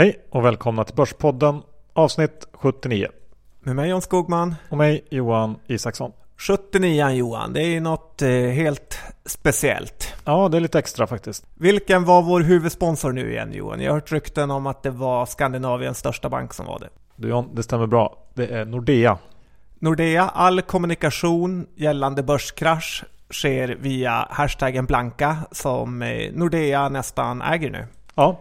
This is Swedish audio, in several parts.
Hej och välkomna till Börspodden avsnitt 79. Med mig John Skogman. Och mig Johan Isaksson. 79 Johan, det är ju något eh, helt speciellt. Ja, det är lite extra faktiskt. Vilken var vår huvudsponsor nu igen Johan? Jag har hört rykten om att det var Skandinaviens största bank som var det. Du John, det stämmer bra. Det är Nordea. Nordea, all kommunikation gällande börskrasch sker via hashtaggen blanka som eh, Nordea nästan äger nu. Ja,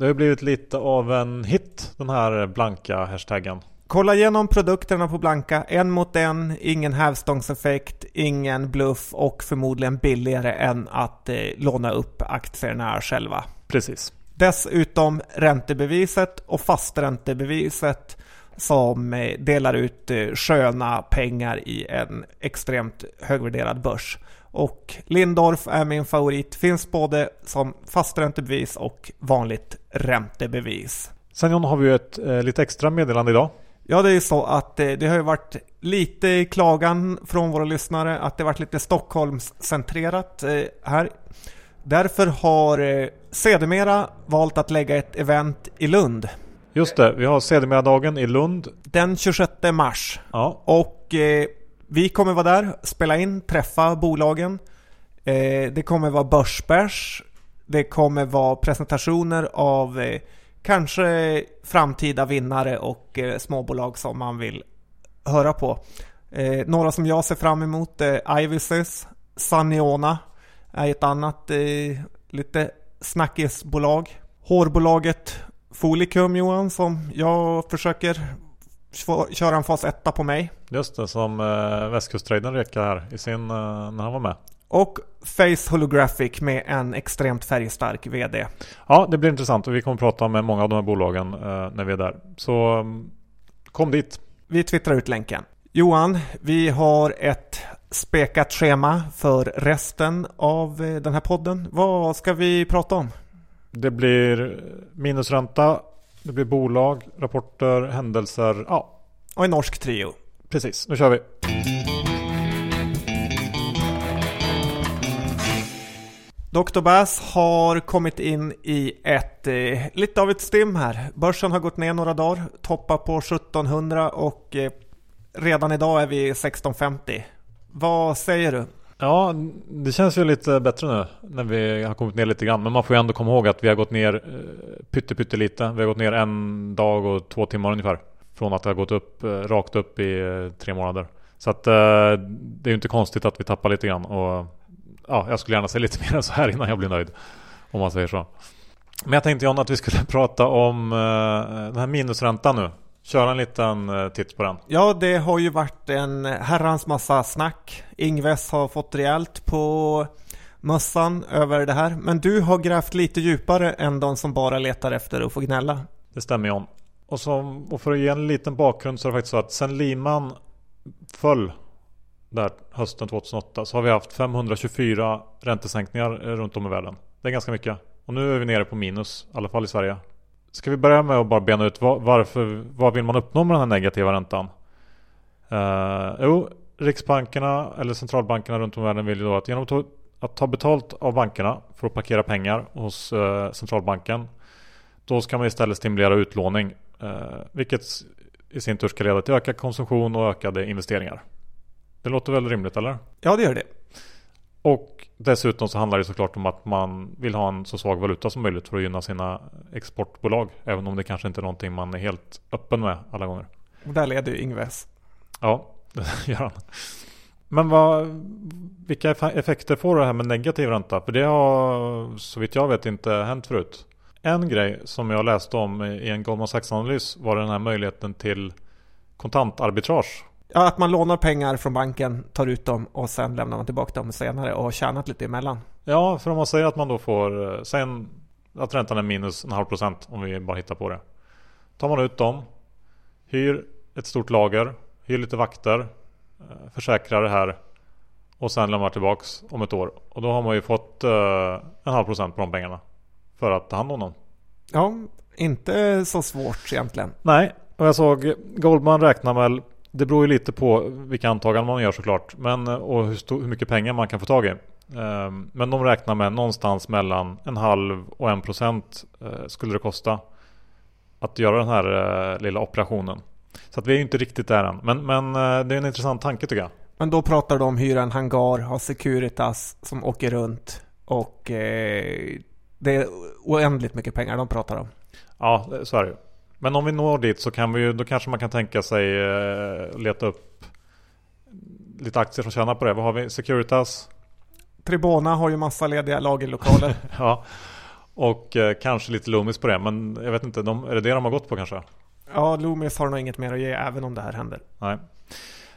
det har blivit lite av en hit den här blanka hashtaggen. Kolla igenom produkterna på Blanka, en mot en, ingen hävstångseffekt, ingen bluff och förmodligen billigare än att eh, låna upp aktierna själva. Precis. Dessutom räntebeviset och fasträntebeviset som eh, delar ut eh, sköna pengar i en extremt högvärderad börs. Och Lindorf är min favorit, finns både som fasträntebevis och vanligt räntebevis. Sen John har vi ju ett eh, lite extra meddelande idag. Ja, det är ju så att eh, det har ju varit lite klagan från våra lyssnare att det varit lite Stockholmscentrerat eh, här. Därför har eh, Sedermera valt att lägga ett event i Lund. Just det, vi har Sedermera-dagen i Lund. Den 26 mars. Ja. Och vi kommer vara där, spela in, träffa bolagen. Eh, det kommer vara börsbärs. Det kommer vara presentationer av eh, kanske framtida vinnare och eh, småbolag som man vill höra på. Eh, några som jag ser fram emot är Ivysys, Saniona är ett annat eh, lite snackisbolag. Hårbolaget Folicum Johan som jag försöker köra en fas 1 på mig. Just det, som eh, Västkusttraden rekade här i sin, eh, när han var med. Och Face Holographic med en extremt färgstark VD. Ja, det blir intressant och vi kommer prata med många av de här bolagen eh, när vi är där. Så mm, kom dit. Vi twittrar ut länken. Johan, vi har ett spekat schema för resten av eh, den här podden. Vad ska vi prata om? Det blir minusränta, det blir bolag, rapporter, händelser. Ja, Och en norsk trio. precis. Nu kör vi. Dr. Bass har kommit in i ett, eh, lite av ett stim här. Börsen har gått ner några dagar, toppar på 1700 och eh, redan idag är vi 1650. Vad säger du? Ja, det känns ju lite bättre nu när vi har kommit ner lite grann. Men man får ju ändå komma ihåg att vi har gått ner eh, pytte, pytte lite. Vi har gått ner en dag och två timmar ungefär. Från att det har gått upp, eh, rakt upp i eh, tre månader. Så att det är ju inte konstigt att vi tappar lite grann. Och ja, jag skulle gärna se lite mer än så här innan jag blir nöjd. Om man säger så. Men jag tänkte John att vi skulle prata om den här minusräntan nu. Köra en liten eh, titt på den. Ja, det har ju varit en herrans massa snack. Ingves har fått rejält på mössan över det här. Men du har grävt lite djupare än de som bara letar efter att få gnälla. Det stämmer John. Och, som, och för att ge en liten bakgrund så är det faktiskt så att sen Liman föll där hösten 2008 så har vi haft 524 räntesänkningar eh, runt om i världen. Det är ganska mycket. Och nu är vi nere på minus, i alla fall i Sverige. Ska vi börja med att bara bena ut vad, varför, vad vill man uppnå med den här negativa räntan? Uh, jo, Riksbankerna eller centralbankerna runt om i världen vill ju då att genom att ta, att ta betalt av bankerna för att parkera pengar hos uh, centralbanken då ska man istället stimulera utlåning uh, vilket i sin tur ska leda till ökad konsumtion och ökade investeringar. Det låter väl rimligt eller? Ja, det gör det. Och dessutom så handlar det såklart om att man vill ha en så svag valuta som möjligt för att gynna sina exportbolag. Även om det kanske inte är någonting man är helt öppen med alla gånger. Och där leder ju Ingves. Ja, det gör han. Men vad, vilka eff- effekter får det här med negativ ränta? För det har så vitt jag vet inte hänt förut. En grej som jag läste om i en Goldman Sachs-analys var den här möjligheten till kontantarbitrage. Ja, att man lånar pengar från banken, tar ut dem och sen lämnar man tillbaka dem senare och har tjänat lite emellan. Ja, för om man säger att man då får, eh, sen att räntan är minus en halv procent om vi bara hittar på det. Tar man ut dem, hyr ett stort lager, hyr lite vakter, eh, försäkrar det här och sen lämnar tillbaks om ett år. Och då har man ju fått eh, en halv procent på de pengarna. För att ta hand om dem. Ja, inte så svårt egentligen. Nej, och jag såg Goldman räknar väl Det beror ju lite på vilka antaganden man gör såklart. Men, och hur, stor, hur mycket pengar man kan få tag i. Ehm, Men de räknar med någonstans mellan en halv och en procent eh, skulle det kosta. att göra den här eh, lilla operationen. Så att vi är ju inte riktigt där än. Men, men eh, det är en intressant tanke tycker jag. Men då pratar de om hyra en hangar, ha Securitas som åker runt och eh, det är oändligt mycket pengar de pratar om. Ja, så är det ju. Men om vi når dit så kan vi ju, då kanske man kan tänka sig eh, leta upp lite aktier som tjänar på det. Vad har vi? Securitas? Tribona har ju massa lediga lagerlokaler. ja, och eh, kanske lite Loomis på det. Men jag vet inte, de, är det det de har gått på kanske? Ja, Loomis har nog inget mer att ge även om det här händer. Nej,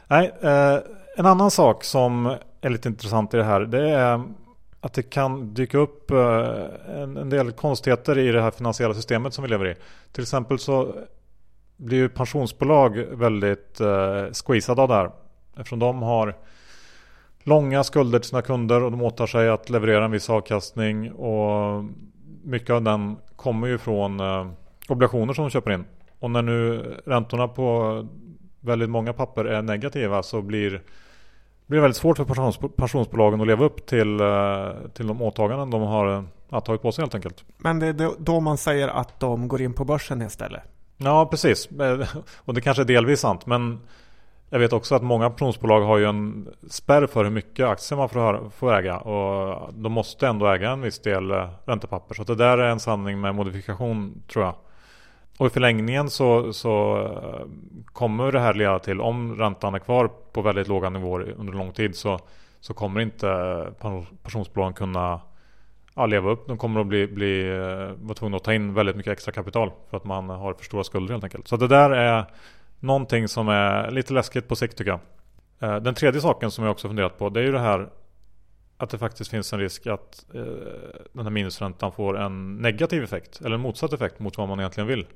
Nej eh, en annan sak som är lite intressant i det här det är att det kan dyka upp eh, en, en, del konstigheter i det här finansiella systemet som vi lever i. Till exempel så blir ju pensionsbolag väldigt eh, squeezade av det här. Eftersom de har långa skulder till sina kunder och de åtar sig att leverera en viss avkastning. Och mycket av den kommer ju från eh, obligationer som de köper in. Och när nu räntorna på väldigt många papper är negativa så blir blir väldigt svårt för pensions, pensionsbolagen att leva upp till, eh, till de åtaganden de har ja, tagit på sig helt enkelt. Men det är då man säger att de går in på börsen istället? Ja, precis. Eh, och det kanske är delvis sant. Men jag vet också att många pensionsbolag har ju en spärr för hur mycket aktier man får, får äga. Och de måste ändå äga en viss del eh, räntepapper. Så det där är en sanning med modifikation tror jag. Och i förlängningen så, så eh, kommer det här leda till, om räntan är kvar på väldigt låga nivåer under lång tid så, så kommer inte pensionsbolagen kunna ja, leva upp. De kommer att bli, bli, eh, vara tvungna att ta in väldigt mycket extra kapital för att man har för stora skulder helt enkelt. Så det där är någonting som är lite läskigt på sikt tycker jag. Eh, den tredje saken som jag också funderat på det är ju det här att det faktiskt finns en risk att eh, den här minusräntan får en negativ effekt eller en motsatt effekt mot vad man egentligen vill.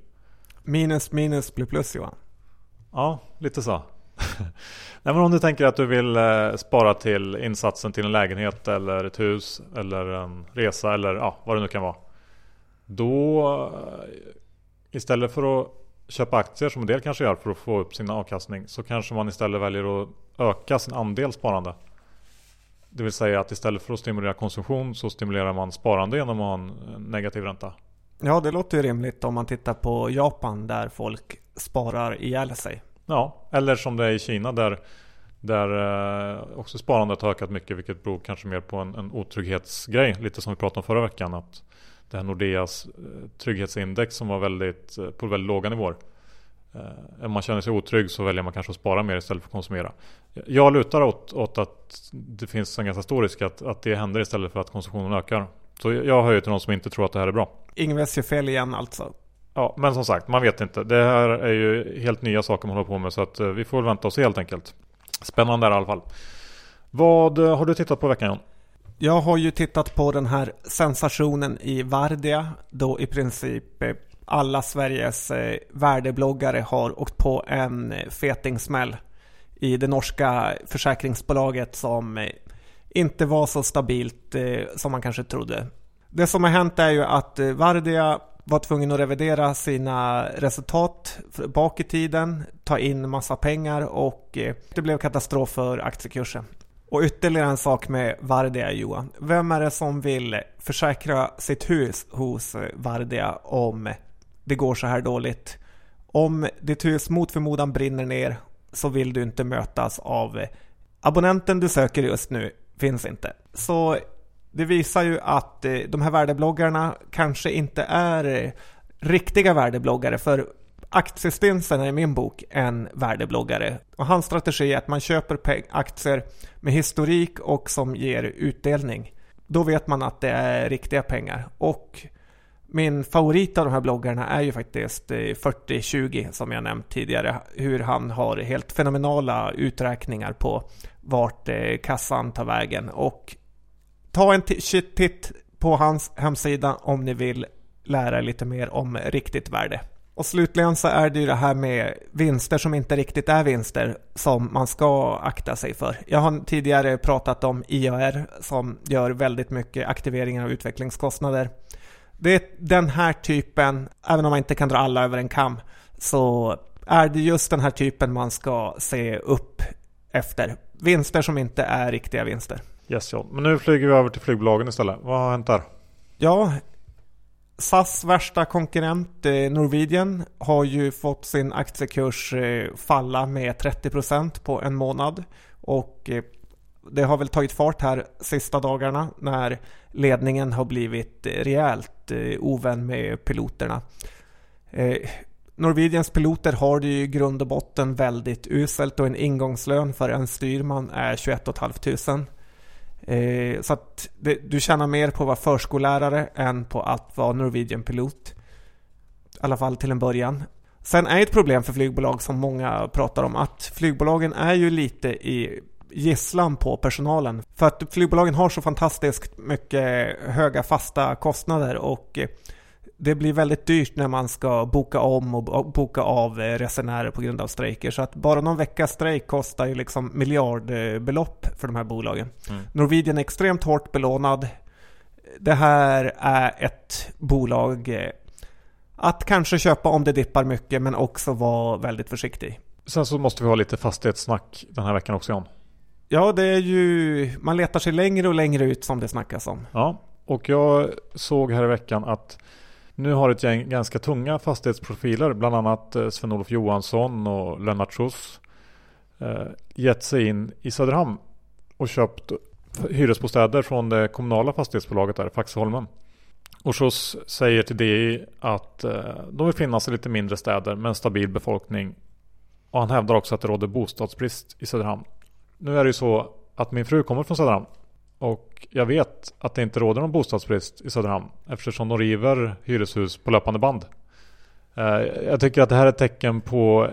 Minus minus blir plus Johan. Ja, lite så. Nej, men om du tänker att du vill eh, spara till insatsen till en lägenhet eller ett hus eller en resa eller ja, vad det nu kan vara. Då eh, istället för att köpa aktier som en del kanske gör för att få upp sin avkastning så kanske man istället väljer att öka sin andel sparande. Det vill säga att istället för att stimulera konsumtion så stimulerar man sparande genom att ha en negativ ränta. Ja, det låter ju rimligt om man tittar på Japan där folk sparar ihjäl sig. Ja, eller som det är i Kina där, där eh, också sparandet har ökat mycket vilket beror kanske mer på en, en otrygghetsgrej. Lite som vi pratade om förra veckan. att Det här Nordeas eh, trygghetsindex som var väldigt, eh, på väldigt låga nivåer. Om man känner sig otrygg så väljer man kanske att spara mer istället för att konsumera. Jag lutar åt, åt att det finns en ganska stor risk att, att det händer istället för att konsumtionen ökar. Så jag hör ju till de som inte tror att det här är bra. Ingves gör fel igen alltså. Ja, men som sagt, man vet inte. Det här är ju helt nya saker man håller på med så att eh, vi får vänta och se helt enkelt. Spännande där i alla fall. Vad eh, har du tittat på veckan John? Jag har ju tittat på den här sensationen i Vardia då i princip eh, alla Sveriges värdebloggare har åkt på en fetingsmäll i det norska försäkringsbolaget som inte var så stabilt eh, som man kanske trodde. Det som har hänt är ju att eh, Vardia var tvungen att revidera sina resultat bak i tiden, ta in massa pengar och eh, det blev katastrof för aktiekursen. Och ytterligare en sak med Vardia Johan. Vem är det som vill försäkra sitt hus hos eh, Vardia om det går så här dåligt? Om ditt hus mot förmodan brinner ner så vill du inte mötas av abonnenten du söker just nu finns inte. Så det visar ju att eh, de här värdebloggarna kanske inte är eh, riktiga värdebloggare för Aktiestinsen är i min bok en värdebloggare och hans strategi är att man köper aktier med historik och som ger utdelning. Då vet man att det är riktiga pengar och min favorit av de här bloggarna är ju faktiskt 4020 eh, som jag nämnt tidigare. Hur han har helt fenomenala uträkningar på vart eh, kassan tar vägen och ta en titt på hans hemsida om ni vill lära er lite mer om riktigt värde. Och slutligen så är det ju det här med vinster som inte riktigt är vinster som man ska akta sig för. Jag har tidigare pratat om IAR som gör väldigt mycket aktiveringar av utvecklingskostnader. Det är den här typen, även om man inte kan dra alla över en kam, så är det just den här typen man ska se upp efter. Vinster som inte är riktiga vinster. Yes John. Men nu flyger vi över till flygbolagen istället. Vad har hänt där? Ja, SAS värsta konkurrent eh, Norwegian har ju fått sin aktiekurs eh, falla med 30% på en månad. Och eh, det har väl tagit fart här sista dagarna när ledningen har blivit rejält ovän med piloterna. Norwegians piloter har det ju i grund och botten väldigt uselt och en ingångslön för en styrman är 21 500. Eh, så att det, du tjänar mer på att vara förskollärare än på att vara Norwegian-pilot. I alla fall till en början. Sen är ett problem för flygbolag som många pratar om att flygbolagen är ju lite i gisslan på personalen. För att flygbolagen har så fantastiskt mycket höga fasta kostnader och eh, det blir väldigt dyrt när man ska boka om och boka av eh, resenärer på grund av strejker. Så att bara någon veckas strejk kostar ju liksom miljardbelopp för de här bolagen. Mm. Norwegian är extremt hårt belånad. Det här är ett bolag eh, att kanske köpa om det dippar mycket men också vara väldigt försiktig. Sen så måste vi ha lite fastighetssnack den här veckan också Jan. Ja, det är ju... Man letar sig längre och längre ut som det snackas om. Ja, och jag såg här i veckan att nu har ett gäng ganska tunga fastighetsprofiler, bland annat eh, Sven-Olof Johansson och Lennart Schuss, eh, gett sig in i Söderhamn och köpt hyresbostäder från det kommunala fastighetsbolaget där, Faxeholmen. Och Schuss säger till DI att eh, de vill finnas i lite mindre städer med en stabil befolkning. Och han hävdar också att det råder bostadsbrist i Söderhamn. Nu är det ju så att min fru kommer från Söderhamn och jag vet att det inte råder någon bostadsbrist i Söderhamn eftersom de river hyreshus på löpande band. Eh, jag tycker att det här är ett tecken på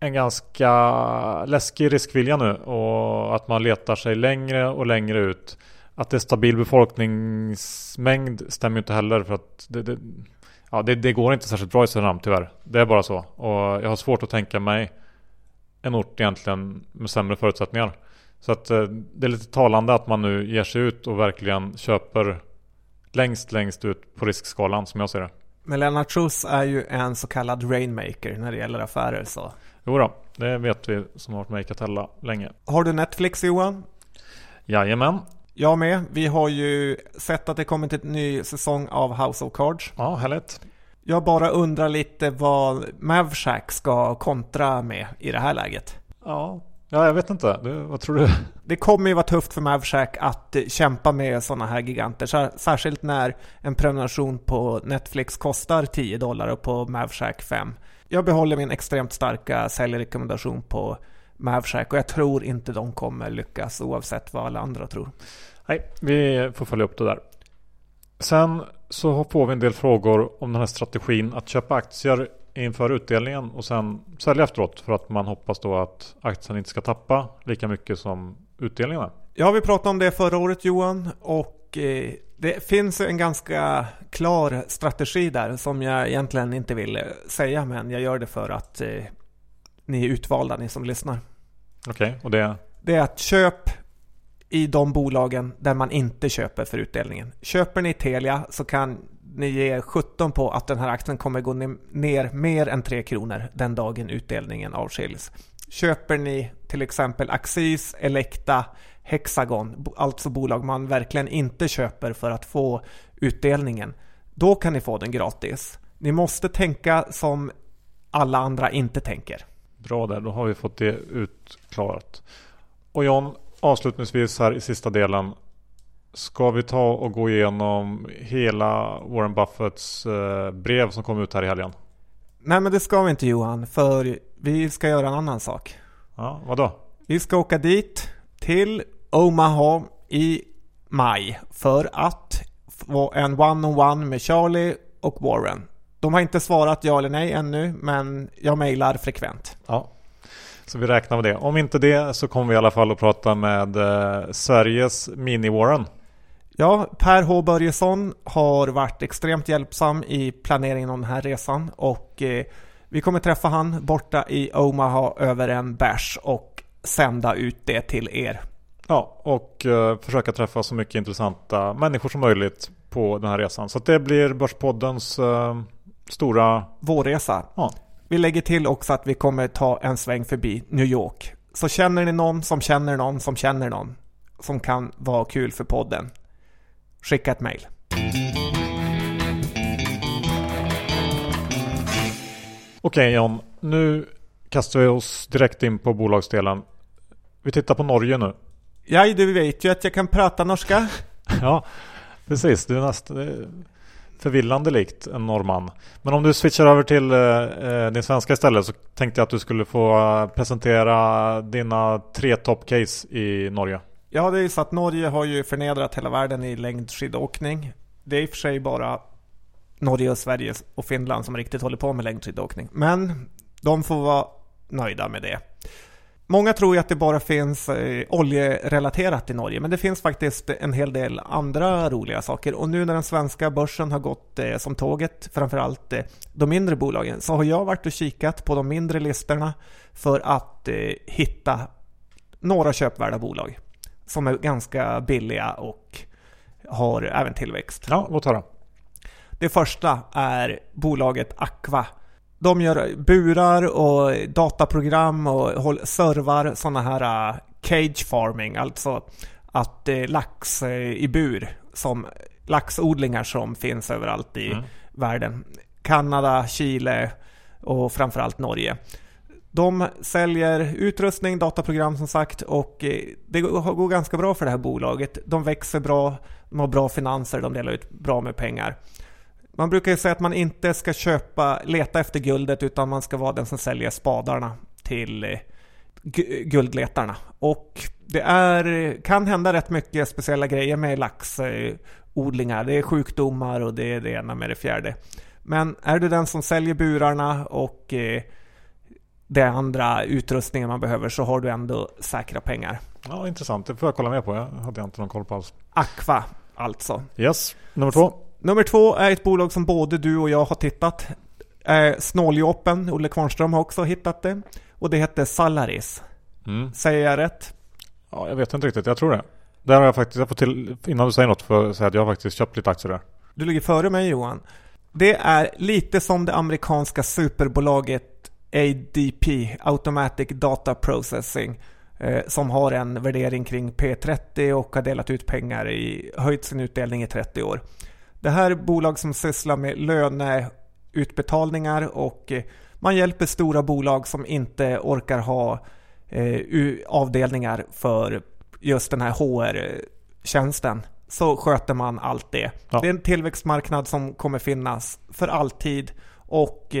en ganska läskig riskvilja nu och att man letar sig längre och längre ut. Att det är stabil befolkningsmängd stämmer inte heller för att det, det, ja, det, det går inte särskilt bra i Söderhamn tyvärr. Det är bara så. Och jag har svårt att tänka mig en ort egentligen med sämre förutsättningar. Så att eh, det är lite talande att man nu ger sig ut och verkligen köper längst längst ut på riskskalan som jag ser det. Men Lennart Schuss är ju en så kallad rainmaker när det gäller affärer så. Jo då, det vet vi som har varit med i Catella länge. Har du Netflix Johan? Jajamän. Jag med. Vi har ju sett att det kommit en ny säsong av House of Cards. Ja, härligt. Jag bara undrar lite vad Mavshack ska kontra med i det här läget. Ja, Ja, jag vet inte. Du, vad tror du? Det kommer ju vara tufft för Mavshack att kämpa med sådana här giganter. Särskilt när en prenumeration på Netflix kostar 10 dollar och på Mavshack 5. Jag behåller min extremt starka säljrekommendation på Mavshack och jag tror inte de kommer lyckas oavsett vad alla andra tror. Nej, vi får följa upp det där. Sen så får vi en del frågor om den här strategin att köpa aktier inför utdelningen och sen sälja efteråt för att man hoppas då att aktien inte ska tappa lika mycket som utdelningen är. Ja, vi pratade om det förra året Johan och eh, det finns en ganska klar strategi där som jag egentligen inte vill eh, säga men jag gör det för att eh, ni är utvalda, ni som lyssnar. Okej, okay, och det? Det är att köp i de bolagen där man inte köper för utdelningen. Köper ni Telia så kan ni ger 17 på att den här aktien kommer gå ner mer än 3 kronor den dagen utdelningen avskiljs. Köper ni till exempel Axis, Elekta, Hexagon, alltså bolag man verkligen inte köper för att få utdelningen, då kan ni få den gratis. Ni måste tänka som alla andra inte tänker. Bra där, då har vi fått det utklarat. Och John, avslutningsvis här i sista delen. Ska vi ta och gå igenom hela Warren Buffetts eh, brev som kom ut här i helgen? Nej men det ska vi inte Johan, för vi ska göra en annan sak. Ja, vadå? Vi ska åka dit till Omaha i maj för att få en one-on-one med Charlie och Warren. De har inte svarat ja eller nej ännu, men jag mejlar frekvent. Ja, så vi räknar med det. Om inte det så kommer vi i alla fall att prata med eh, Sveriges mini-Warren. Ja, Per H Börjesson har varit extremt hjälpsam i planeringen av den här resan och eh, vi kommer träffa han borta i Omaha över en bärs och sända ut det till er. Ja, och eh, försöka träffa så mycket intressanta människor som möjligt på den här resan. Så det blir Börspoddens eh, stora... Vårresa. Ja. Vi lägger till också att vi kommer ta en sväng förbi New York. Så känner ni någon som känner någon som känner någon som kan vara kul för podden skicka ett mejl. Okej okay, John, nu kastar vi oss direkt in på bolagsdelen. Vi tittar på Norge nu. Ja, du vet ju att jag kan prata norska. ja, precis. Du är nästan eh, förvillande likt en norrman. Men om du switchar över till eh, eh din svenska istället så tänkte jag att du skulle få eh, presentera dina tre top case i Norge. Ja, det är ju så att Norge har ju förnedrat hela världen i längdskidåkning. Det är i och för sig bara Norge och Sverige och Finland som riktigt håller på med längdskidåkning. Men de får vara nöjda med det. Många tror ju att det bara finns eh, oljerelaterat i Norge, men det finns faktiskt en hel del andra roliga saker. Och nu när den svenska börsen har gått eh, som tåget, framförallt eh, de mindre bolagen, så har jag varit och kikat på de mindre listorna för att eh, hitta några köpvärda bolag som är ganska billiga och har även tillväxt. Ja, låt höra. Det första är bolaget Aqua de gör burar och dataprogram och servar sådana här uh, cage farming, alltså att eh, lax eh, i bur, som laxodlingar som finns överallt i mm. världen. Kanada, Chile och framförallt Norge. De säljer utrustning, dataprogram som sagt och eh, det går ganska bra för det här bolaget. De växer bra, de har bra finanser, de delar ut bra med pengar. Man brukar ju säga att man inte ska köpa, leta efter guldet utan man ska vara den som säljer spadarna till eh, guldletarna. Och det är, kan hända rätt mycket speciella grejer med laxodlingar. Det är sjukdomar och det är det ena med det fjärde. Men är du den som säljer burarna och eh, det andra utrustningen man behöver så har du ändå säkra pengar. Ja, intressant. Det får jag kolla mer på. Jag hade inte någon koll på alls. Aqua, alltså. Yes, nummer två. Nummer två är ett bolag som både du och jag har tittat. Eh, Snåljåpen, Olle Kvarnström har också hittat det. Och det heter Salaris. Mm. Säger jag rätt? Ja, jag vet inte riktigt. Jag tror det. Där har jag faktiskt, jag får till, innan du säger något får jag säga att jag har faktiskt köpt lite aktier där. Du ligger före mig Johan. Det är lite som det amerikanska superbolaget ADP, Automatic Data Processing, eh, som har en värdering kring P30 och har delat ut pengar i, höjt sin utdelning i 30 år. Det här är bolag som sysslar med löneutbetalningar och eh, man hjälper stora bolag som inte orkar ha eh, avdelningar för just den här HR-tjänsten. Så sköter man allt det. Ja. Det är en tillväxtmarknad som kommer finnas för alltid och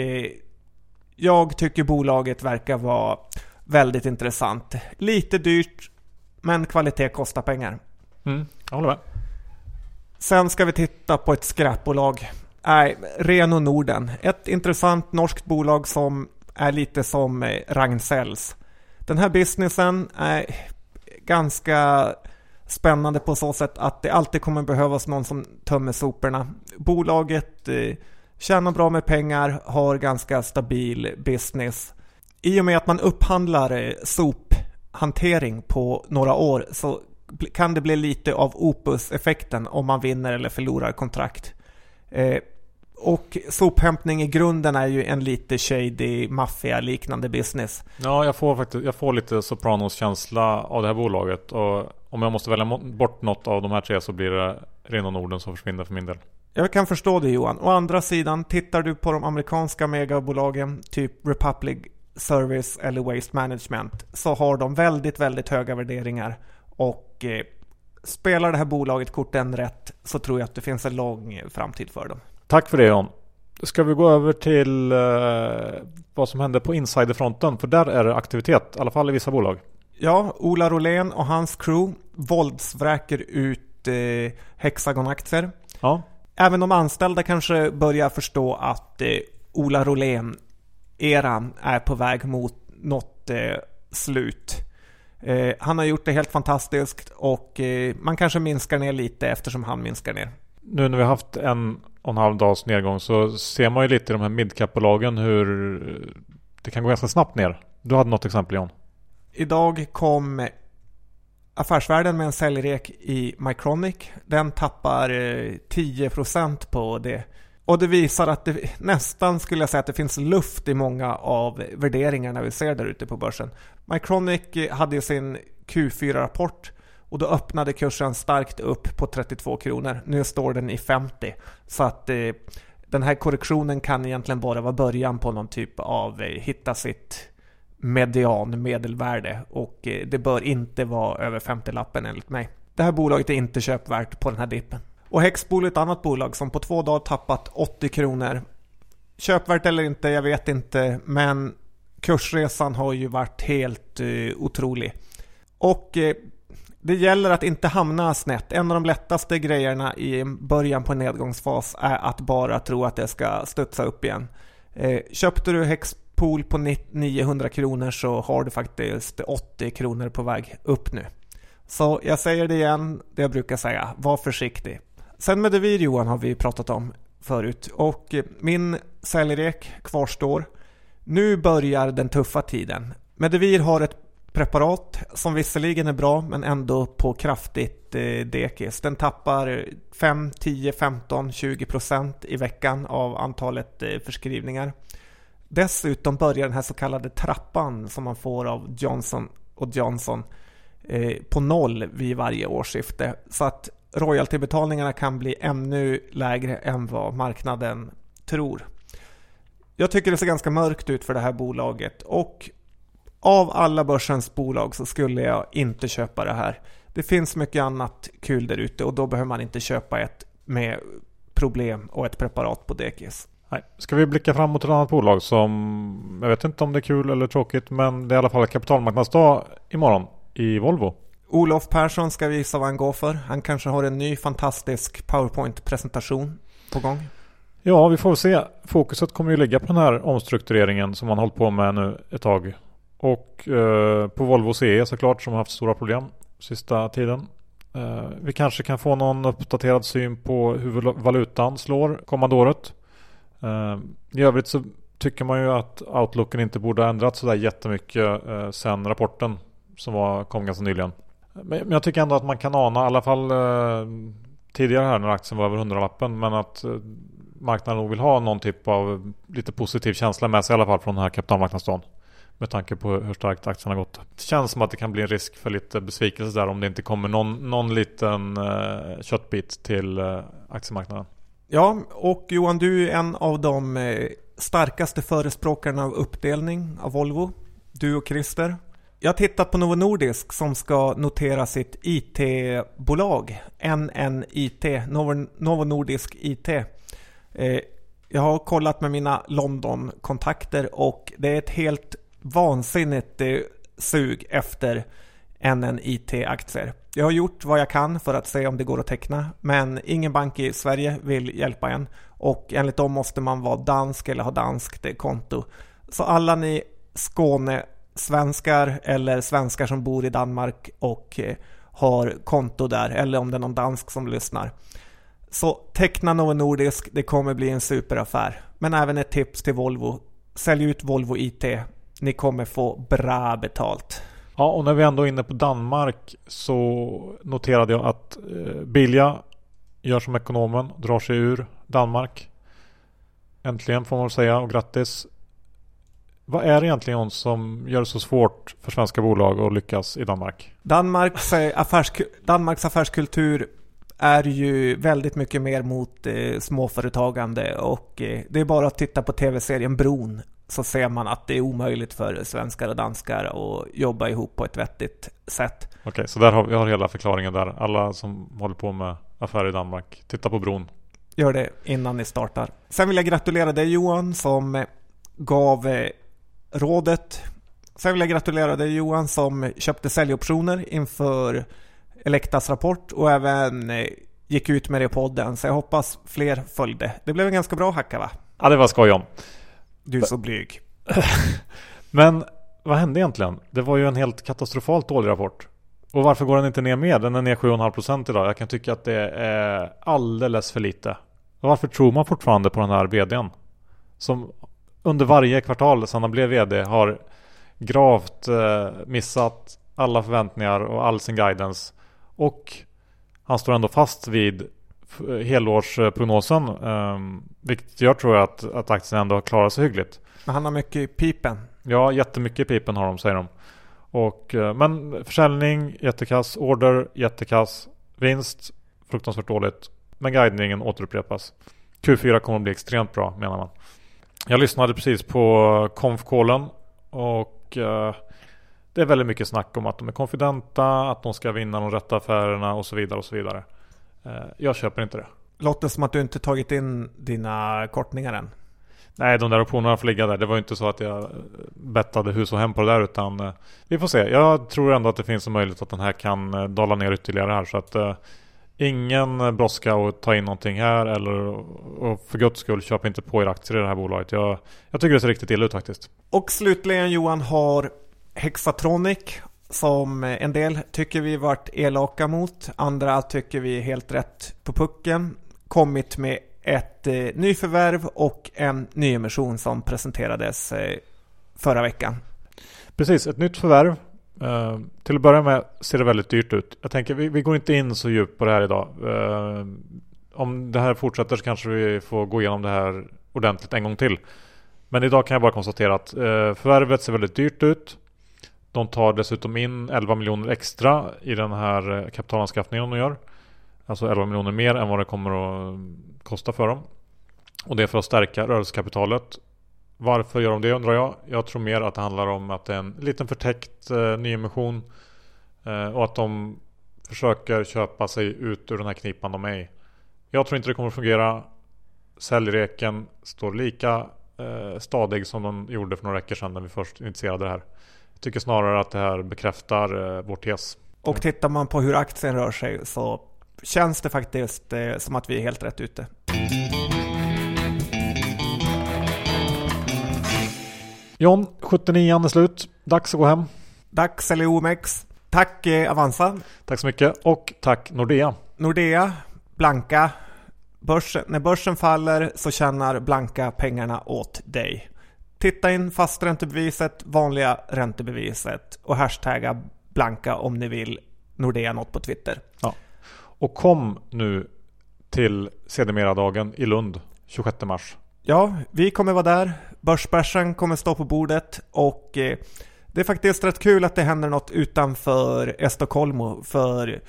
jag tycker bolaget verkar vara väldigt intressant. Lite dyrt men kvalitet kostar pengar. Mm, jag håller med. Sen ska vi titta på ett skräpbolag. Nej, Reno Norden. Ett intressant norskt bolag som är lite som eh, Ragn-Sells. Den här businessen är ganska spännande på så sätt att det alltid kommer behövas någon som tömmer soporna. Bolaget eh, tjänar bra med pengar, har ganska stabil business. I och med att man upphandlar eh, sophantering på några år så kan det bli lite av opus-effekten om man vinner eller förlorar kontrakt. Eh, och sophämtning i grunden är ju en lite shady, maffia-liknande business. Ja, jag får faktiskt jag får lite Sopranos-känsla av det här bolaget. Och om jag måste välja bort något av de här tre så blir det Rena Norden som försvinner för min del. Jag kan förstå det Johan. Å andra sidan, tittar du på de amerikanska megabolagen, typ Republic Service eller Waste Management, så har de väldigt, väldigt höga värderingar. Och eh, spelar det här bolaget korten rätt så tror jag att det finns en lång framtid för dem. Tack för det John. Ska vi gå över till eh, vad som händer på insiderfronten? För där är det aktivitet, i alla fall i vissa bolag. Ja, Ola Rolén och hans crew våldsvräker ut eh, Hexagon-aktier. Ja. Även de anställda kanske börjar förstå att eh, Ola Rolén-eran är på väg mot något eh, slut. Eh, han har gjort det helt fantastiskt och eh, man kanske minskar ner lite eftersom han minskar ner. Nu när vi har haft en och en halv dags nedgång så ser man ju lite i de här midcap-bolagen hur det kan gå ganska snabbt ner. Du hade något exempel John? Idag kom Affärsvärlden med en säljrek i Mycronic. Den tappar eh, 10% på det. Och det visar att det nästan skulle jag säga att det finns luft i många av värderingarna vi ser där ute på börsen. Mycronic eh, hade ju sin Q4-rapport och då öppnade kursen starkt upp på 32 kronor. Nu står den i 50. Så att eh, den här korrektionen kan egentligen bara vara början på någon typ av eh, hitta sitt median medelvärde och eh, det bör inte vara över 50-lappen enligt mig. Det här bolaget är inte köpvärt på den här dippen. Och Hexbol är ett annat bolag som på två dagar tappat 80 kronor. Köpvärt eller inte, jag vet inte, men kursresan har ju varit helt uh, otrolig. Och uh, det gäller att inte hamna snett. En av de lättaste grejerna i början på en nedgångsfas är att bara tro att det ska studsa upp igen. Uh, köpte du Hexpol på 900 kronor så har du faktiskt 80 kronor på väg upp nu. Så jag säger det igen, det jag brukar säga, var försiktig. Sen med Devir Johan har vi pratat om förut och min säljrek kvarstår. Nu börjar den tuffa tiden. Medivir har ett preparat som visserligen är bra men ändå på kraftigt eh, dekis. Den tappar 5, 10, 15, 20 procent i veckan av antalet eh, förskrivningar. Dessutom börjar den här så kallade trappan som man får av Johnson och Johnson eh, på noll vid varje årsskifte. Så att royaltybetalningarna kan bli ännu lägre än vad marknaden tror. Jag tycker det ser ganska mörkt ut för det här bolaget och av alla börsens bolag så skulle jag inte köpa det här. Det finns mycket annat kul där ute och då behöver man inte köpa ett med problem och ett preparat på dekis. Nej. Ska vi blicka fram mot ett annat bolag som jag vet inte om det är kul eller tråkigt men det är i alla fall kapitalmarknadsdag imorgon i Volvo. Olof Persson ska visa vad han går för. Han kanske har en ny fantastisk PowerPoint-presentation på gång. Ja, vi får se. Fokuset kommer ju ligga på den här omstruktureringen som man hållit på med nu ett tag. Och eh, på Volvo CE såklart som har haft stora problem sista tiden. Eh, vi kanske kan få någon uppdaterad syn på hur valutan slår kommande året. Ehm, I övrigt så tycker man ju att outlooken inte borde ha ändrats sådär jättemycket eh, sen rapporten som var, kom ganska nyligen. Men jag tycker ändå att man kan ana, i alla fall eh, tidigare här när aktien var över 100-lappen, men att eh, marknaden nog vill ha någon typ av lite positiv känsla med sig i alla fall från den här kapitalmarknadsdagen. Med tanke på hur starkt aktien har gått. Det känns som att det kan bli en risk för lite besvikelse där om det inte kommer någon, någon liten köttbit till aktiemarknaden. Ja, och Johan, du är en av de eh, starkaste förespråkarna av uppdelning av Volvo. Du och Christer. Jag har tittat på Novo Nordisk som ska notera sitt IT-bolag, NNIT, Novo, Novo Nordisk IT. Eh, jag har kollat med mina London-kontakter och det är ett helt vansinnigt eh, sug efter NNIT-aktier. Jag har gjort vad jag kan för att se om det går att teckna, men ingen bank i Sverige vill hjälpa en och enligt dem måste man vara dansk eller ha danskt konto. Så alla ni Skåne svenskar eller svenskar som bor i Danmark och eh, har konto där eller om det är någon dansk som lyssnar. Så teckna Novo Nordisk, det kommer bli en superaffär. Men även ett tips till Volvo. Sälj ut Volvo IT. Ni kommer få bra betalt. Ja, och när vi ändå är inne på Danmark så noterade jag att eh, Bilja gör som ekonomen, drar sig ur Danmark. Äntligen får man väl säga och grattis. Vad är det egentligen som gör det så svårt för svenska bolag att lyckas i Danmark? Danmarks, eh, Danmarks affärskultur är ju väldigt mycket mer mot eh, småföretagande och eh, det är bara att titta på tv-serien Bron så ser man att det är omöjligt för svenskar och danskar att jobba ihop på ett vettigt sätt. Okej, okay, så där har vi har hela förklaringen där. Alla som håller på med affärer i Danmark, titta på Bron. Gör det innan ni startar. Sen vill jag gratulera dig Johan som gav eh, rådet. Sen vill jag gratulera dig Johan som köpte säljoptioner inför Elektas rapport och även eh, gick ut med det i podden. Så jag hoppas fler följde. Det blev en ganska bra hacka va? Ja, det var skoj om. Du är så blyg. Men vad hände egentligen? Det var ju en helt katastrofalt dålig rapport. Och varför går den inte ner mer? Den är ner 7,5% idag. Jag kan tycka att det är alldeles för lite. Och varför tror man fortfarande på den här vdn? Som under varje kvartal sedan han blev vd har gravt eh, missat alla förväntningar och all sin guidance. Och han står ändå fast vid helårsprognosen. Eh, vilket gör tror jag att, att aktien ändå klarar sig hyggligt. Men han har mycket i pipen. Ja, jättemycket i pipen har de säger de. Och, eh, men försäljning jättekass, order jättekass, vinst fruktansvärt dåligt. Men guidningen återupprepas. Q4 kommer att bli extremt bra menar man. Jag lyssnade precis på konfkålen och eh, det är väldigt mycket snack om att de är konfidenta, att de ska vinna de rätta affärerna och så vidare och så vidare. Eh, jag köper inte det. Låter som att du inte tagit in dina kortningar än. Nej, de där optionerna får ligga där. Det var ju inte så att jag bettade hus och hem på det där utan eh, vi får se. Jag tror ändå att det finns en möjlighet att den här kan eh, dala ner ytterligare här så att eh, ingen brådska att ta in någonting här eller och för guds skull köp inte på er aktier i det här bolaget. Jag, jag tycker det ser riktigt illa ut faktiskt. Och slutligen Johan har Hexatronic som en del tycker vi varit elaka mot, andra tycker vi är helt rätt på pucken, kommit med ett eh, nyförvärv och en nyemission som presenterades eh, förra veckan. Precis, ett nytt förvärv. Eh, till att börja med ser det väldigt dyrt ut. Jag tänker vi, vi går inte in så djupt på det här idag. Eh, om det här fortsätter så kanske vi får gå igenom det här ordentligt en gång till. Men idag kan jag bara konstatera att eh, förvärvet ser väldigt dyrt ut. De tar dessutom in 11 miljoner extra i den här eh, kapitalanskaffningen de gör. Alltså 11 miljoner mer än vad det kommer att kosta för dem. Och det är för att stärka rörelsekapitalet. Varför gör de det undrar jag. Jag tror mer att det handlar om att det är en liten förtäckt eh, nyemission. Eh, och att de försöker köpa sig ut ur den här knipan de är i. Jag tror inte det kommer att fungera. Säljreken står lika eh, stadig som de gjorde för några veckor sedan när vi först initierade det här. Tycker snarare att det här bekräftar eh, vår tes. Och tittar man på hur aktien rör sig så känns det faktiskt eh, som att vi är helt rätt ute. John, 79 är slut. Dags att gå hem. Dags eller OMX. Tack eh, Avanza. Tack så mycket och tack Nordea. Nordea, Blanka. Börsen, när börsen faller så tjänar Blanka pengarna åt dig. Titta in fasträntebeviset, vanliga räntebeviset och hashtagga Blanka om ni vill Nordea något på Twitter. Ja. Och kom nu till sedermera-dagen i Lund 26 mars. Ja, vi kommer vara där. Börsbärsen kommer stå på bordet och eh, det är faktiskt rätt kul att det händer något utanför Estocolmo för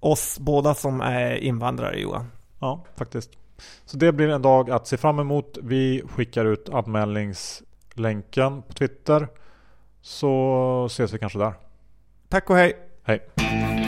oss båda som är invandrare Johan. Ja, faktiskt. Så det blir en dag att se fram emot. Vi skickar ut anmälningslänken på Twitter. Så ses vi kanske där. Tack och hej! Hej!